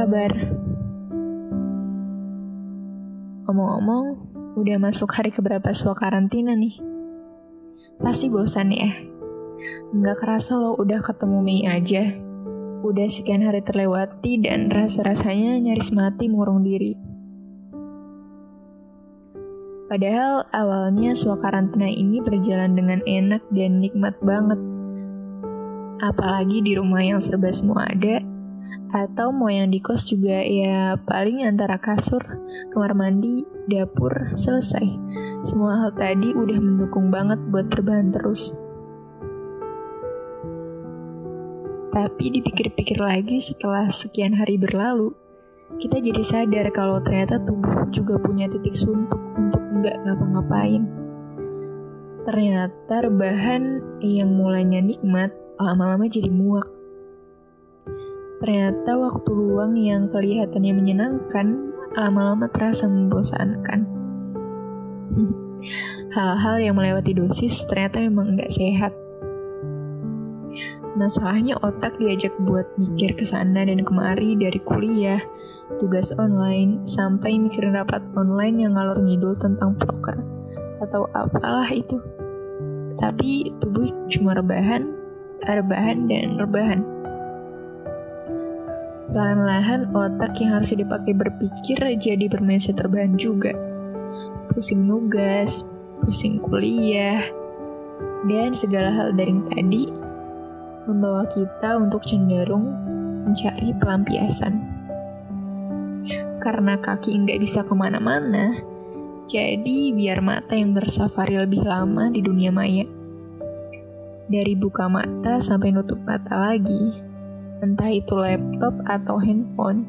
kabar? Omong-omong, udah masuk hari keberapa suah karantina nih? Pasti bosan ya? Nggak kerasa lo udah ketemu Mei aja. Udah sekian hari terlewati dan rasa-rasanya nyaris mati mengurung diri. Padahal awalnya suah karantina ini berjalan dengan enak dan nikmat banget. Apalagi di rumah yang serba semua ada, atau mau yang di kos juga ya paling antara kasur, kamar mandi, dapur, selesai. Semua hal tadi udah mendukung banget buat terbahan terus. Tapi dipikir-pikir lagi setelah sekian hari berlalu, kita jadi sadar kalau ternyata tubuh juga punya titik suntuk untuk nggak ngapa-ngapain. Ternyata rebahan yang mulanya nikmat, lama-lama jadi muak Ternyata waktu luang yang kelihatannya menyenangkan, lama-lama terasa membosankan. Hal-hal yang melewati dosis ternyata memang nggak sehat. Masalahnya otak diajak buat mikir ke sana dan kemari dari kuliah, tugas online, sampai mikirin rapat online yang ngalor ngidul tentang proker atau apalah itu. Tapi tubuh cuma rebahan, rebahan, dan rebahan. Lahan-lahan otak yang harus dipakai berpikir jadi bermain terbahan juga. Pusing nugas, pusing kuliah, dan segala hal daring tadi membawa kita untuk cenderung mencari pelampiasan. Karena kaki nggak bisa ke mana-mana, jadi biar mata yang bersafari lebih lama di dunia maya. Dari buka mata sampai nutup mata lagi, entah itu laptop atau handphone.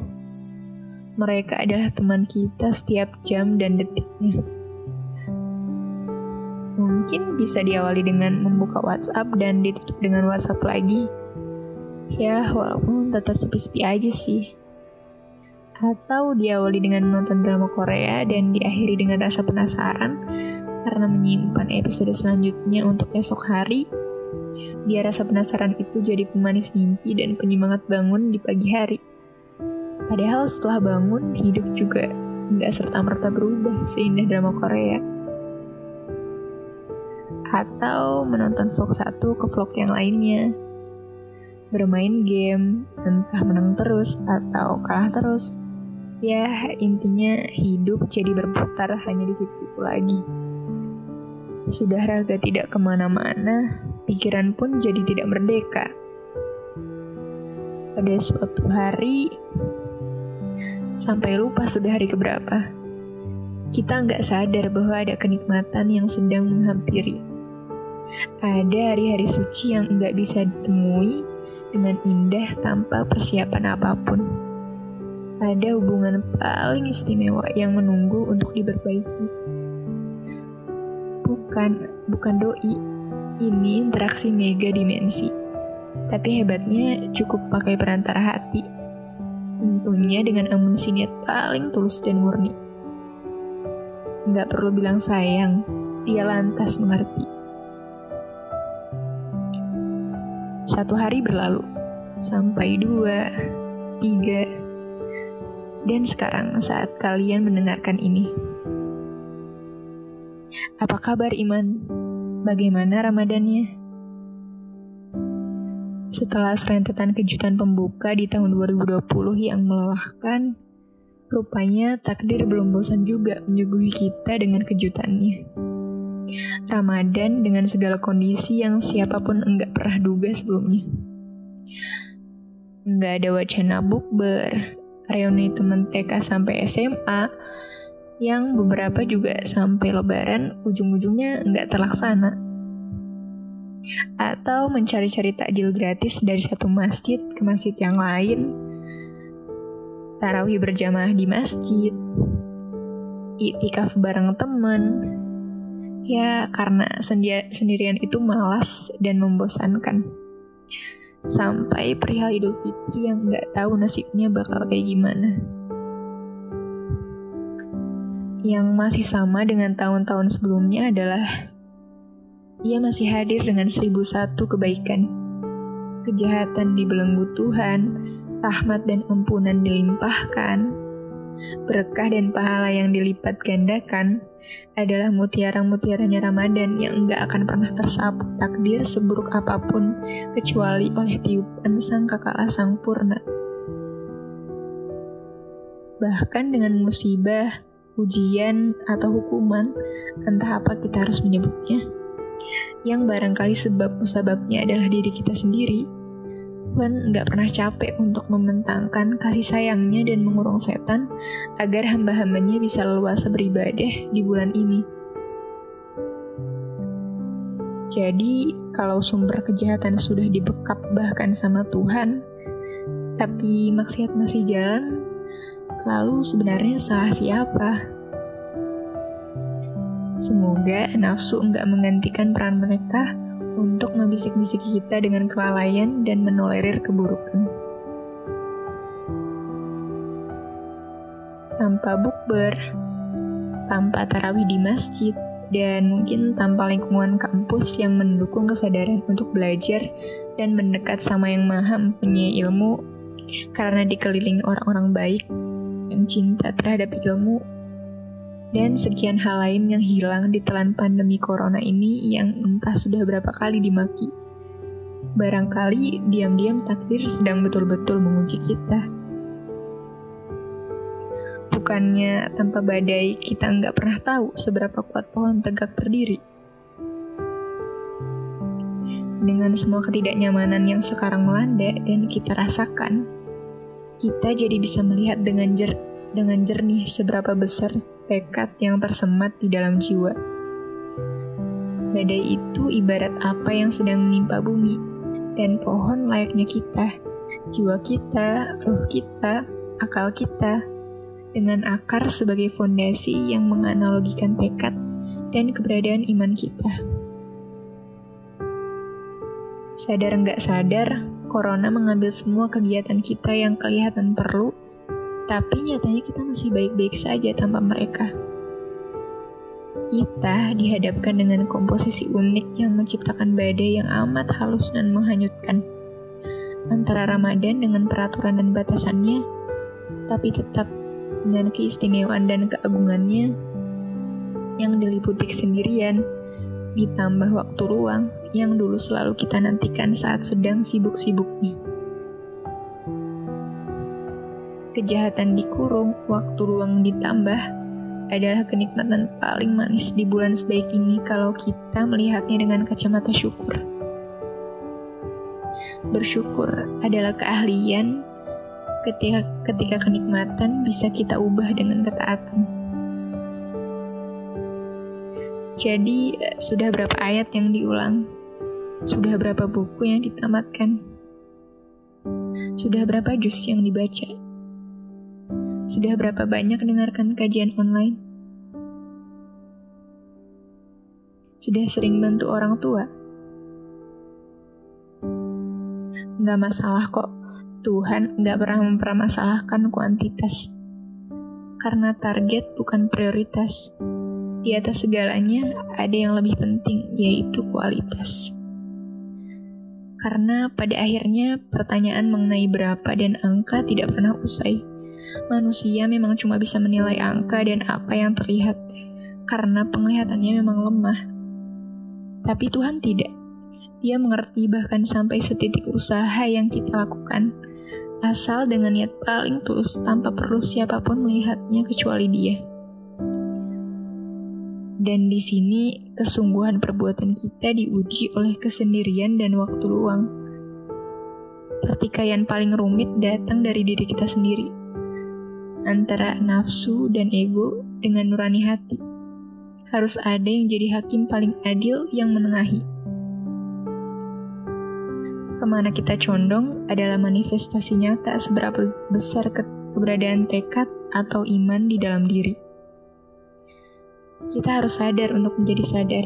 Mereka adalah teman kita setiap jam dan detiknya. Mungkin bisa diawali dengan membuka WhatsApp dan ditutup dengan WhatsApp lagi. Ya, walaupun tetap sepi-sepi aja sih. Atau diawali dengan menonton drama Korea dan diakhiri dengan rasa penasaran karena menyimpan episode selanjutnya untuk esok hari Biar rasa penasaran itu jadi pemanis mimpi dan penyemangat bangun di pagi hari. Padahal setelah bangun, hidup juga nggak serta-merta berubah seindah drama Korea. Atau menonton vlog satu ke vlog yang lainnya. Bermain game, entah menang terus atau kalah terus. Ya, intinya hidup jadi berputar hanya di situ-situ lagi. Sudah raga tidak ke mana-mana, pikiran pun jadi tidak merdeka. Pada suatu hari, sampai lupa sudah hari keberapa, kita nggak sadar bahwa ada kenikmatan yang sedang menghampiri. Ada hari-hari suci yang nggak bisa ditemui dengan indah tanpa persiapan apa pun. Ada hubungan paling istimewa yang menunggu untuk diperbaiki. Bukan, bukan doi, ini interaksi mega dimensi. Tapi hebatnya cukup pakai perantara hati. Tentunya dengan amunisi niat paling tulus dan murni. Nggak perlu bilang sayang, dia lantas mengerti. Satu hari berlalu, sampai dua, tiga, dan sekarang saat kalian mendengarkan ini. Apa kabar Iman? Bagaimana Ramadannya? Setelah serentetan kejutan pembuka di tahun 2020 yang melelahkan, rupanya takdir belum bosan juga menyuguhi kita dengan kejutannya. Ramadan dengan segala kondisi yang siapa pun enggak pernah duga sebelumnya. Enggak ada wacana bukber, reuni teman TK sampai SMA, yang beberapa juga sampai lebaran ujung-ujungnya nggak terlaksana. Atau mencari-cari takjil gratis dari satu masjid ke masjid yang lain. Tarawih berjamaah di masjid. Iktikaf bareng temen. Ya, karena sendirian itu malas dan membosankan. Sampai perihal Idul Fitri yang nggak tahu nasibnya bakal kayak gimana yang masih sama dengan tahun-tahun sebelumnya adalah ia masih hadir dengan seribu satu kebaikan. Kejahatan dibelenggu Tuhan, rahmat dan ampunan dilimpahkan, berkah dan pahala yang dilipat gandakan adalah mutiara-mutiaranya Ramadan yang enggak akan pernah tersapu takdir seburuk apa pun kecuali oleh tiupan sang kakala sang purna. Bahkan dengan musibah, ujian, atau hukuman, entah apa kita harus menyebutnya, yang barangkali sebab musababnya adalah diri kita sendiri, Tuhan nggak pernah capek untuk membentangkan kasih sayangnya dan mengurung setan agar hamba-hambanya bisa leluasa beribadah di bulan ini. Jadi, kalau sumber kejahatan sudah dibekap bahkan sama Tuhan, tapi maksiat masih jalan, lalu sebenarnya salah siapa? Semoga nafsu enggak menggantikan peran mereka untuk membisik-bisiki kita dengan kelalaian dan menolerir keburukan. Tanpa bukber, tanpa tarawih di masjid, dan mungkin tanpa lingkungan kampus yang mendukung kesadaran untuk belajar dan mendekat sama yang maha mempunyai ilmu karena dikelilingi orang-orang baik yang cinta terhadap ilmu dan sekian hal lain yang hilang di telan pandemi corona ini yang entah sudah berapa kali dimaki. Barangkali diam-diam takdir sedang betul-betul menguji kita. Bukannya tanpa badai kita nggak pernah tahu seberapa kuat pohon tegak berdiri. Dengan semua ketidaknyamanan yang sekarang melanda dan kita rasakan, kita jadi bisa melihat dengan jer dengan jernih seberapa besar tekad yang tersemat di dalam jiwa. Badai itu ibarat apa yang sedang menimpa bumi, dan pohon layaknya kita, jiwa kita, roh kita, akal kita, dengan akar sebagai fondasi yang menganalogikan tekad dan keberadaan iman kita. Sadar nggak sadar, Corona mengambil semua kegiatan kita yang kelihatan perlu tapi nyatanya kita masih baik-baik saja tanpa mereka. Kita dihadapkan dengan komposisi unik yang menciptakan badai yang amat halus dan menghanyutkan. Antara Ramadan dengan peraturan dan batasannya, tapi tetap dengan keistimewaan dan keagungannya yang diliputi kesendirian, ditambah waktu ruang yang dulu selalu kita nantikan saat sedang sibuk-sibuknya kejahatan dikurung, waktu luang ditambah, adalah kenikmatan paling manis di bulan sebaik ini kalau kita melihatnya dengan kacamata syukur. Bersyukur adalah keahlian ketika, ketika kenikmatan bisa kita ubah dengan ketaatan. Jadi, sudah berapa ayat yang diulang? Sudah berapa buku yang ditamatkan? Sudah berapa juz yang dibaca? Sudah berapa banyak dengarkan kajian online? Sudah sering bantu orang tua? Nggak masalah kok, Tuhan nggak pernah mempermasalahkan kuantitas. Karena target bukan prioritas. Di atas segalanya ada yang lebih penting, yaitu kualitas. Karena pada akhirnya pertanyaan mengenai berapa dan angka tidak pernah usai manusia memang cuma bisa menilai angka dan apa yang terlihat karena penglihatannya memang lemah. Tapi Tuhan tidak. Dia mengerti bahkan sampai setitik usaha yang kita lakukan, asal dengan niat paling tulus tanpa perlu siapa pun melihatnya kecuali Dia. Dan di sini kesungguhan perbuatan kita diuji oleh kesendirian dan waktu luang. Pertikaian paling rumit datang dari diri kita sendiri antara nafsu dan ego dengan nurani hati. Harus ada yang jadi hakim paling adil yang menengahi. Ke mana kita condong adalah manifestasi nyata seberapa besar ke keberadaan tekad atau iman di dalam diri. Kita harus sadar untuk menjadi sadar.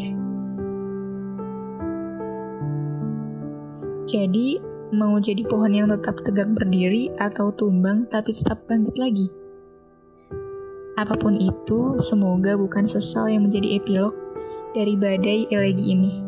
Jadi, mau jadi pohon yang tetap tegak berdiri atau tumbang tapi tetap bangkit lagi? Apa pun itu, semoga bukan sesal yang menjadi epilog dari badai elegi ini.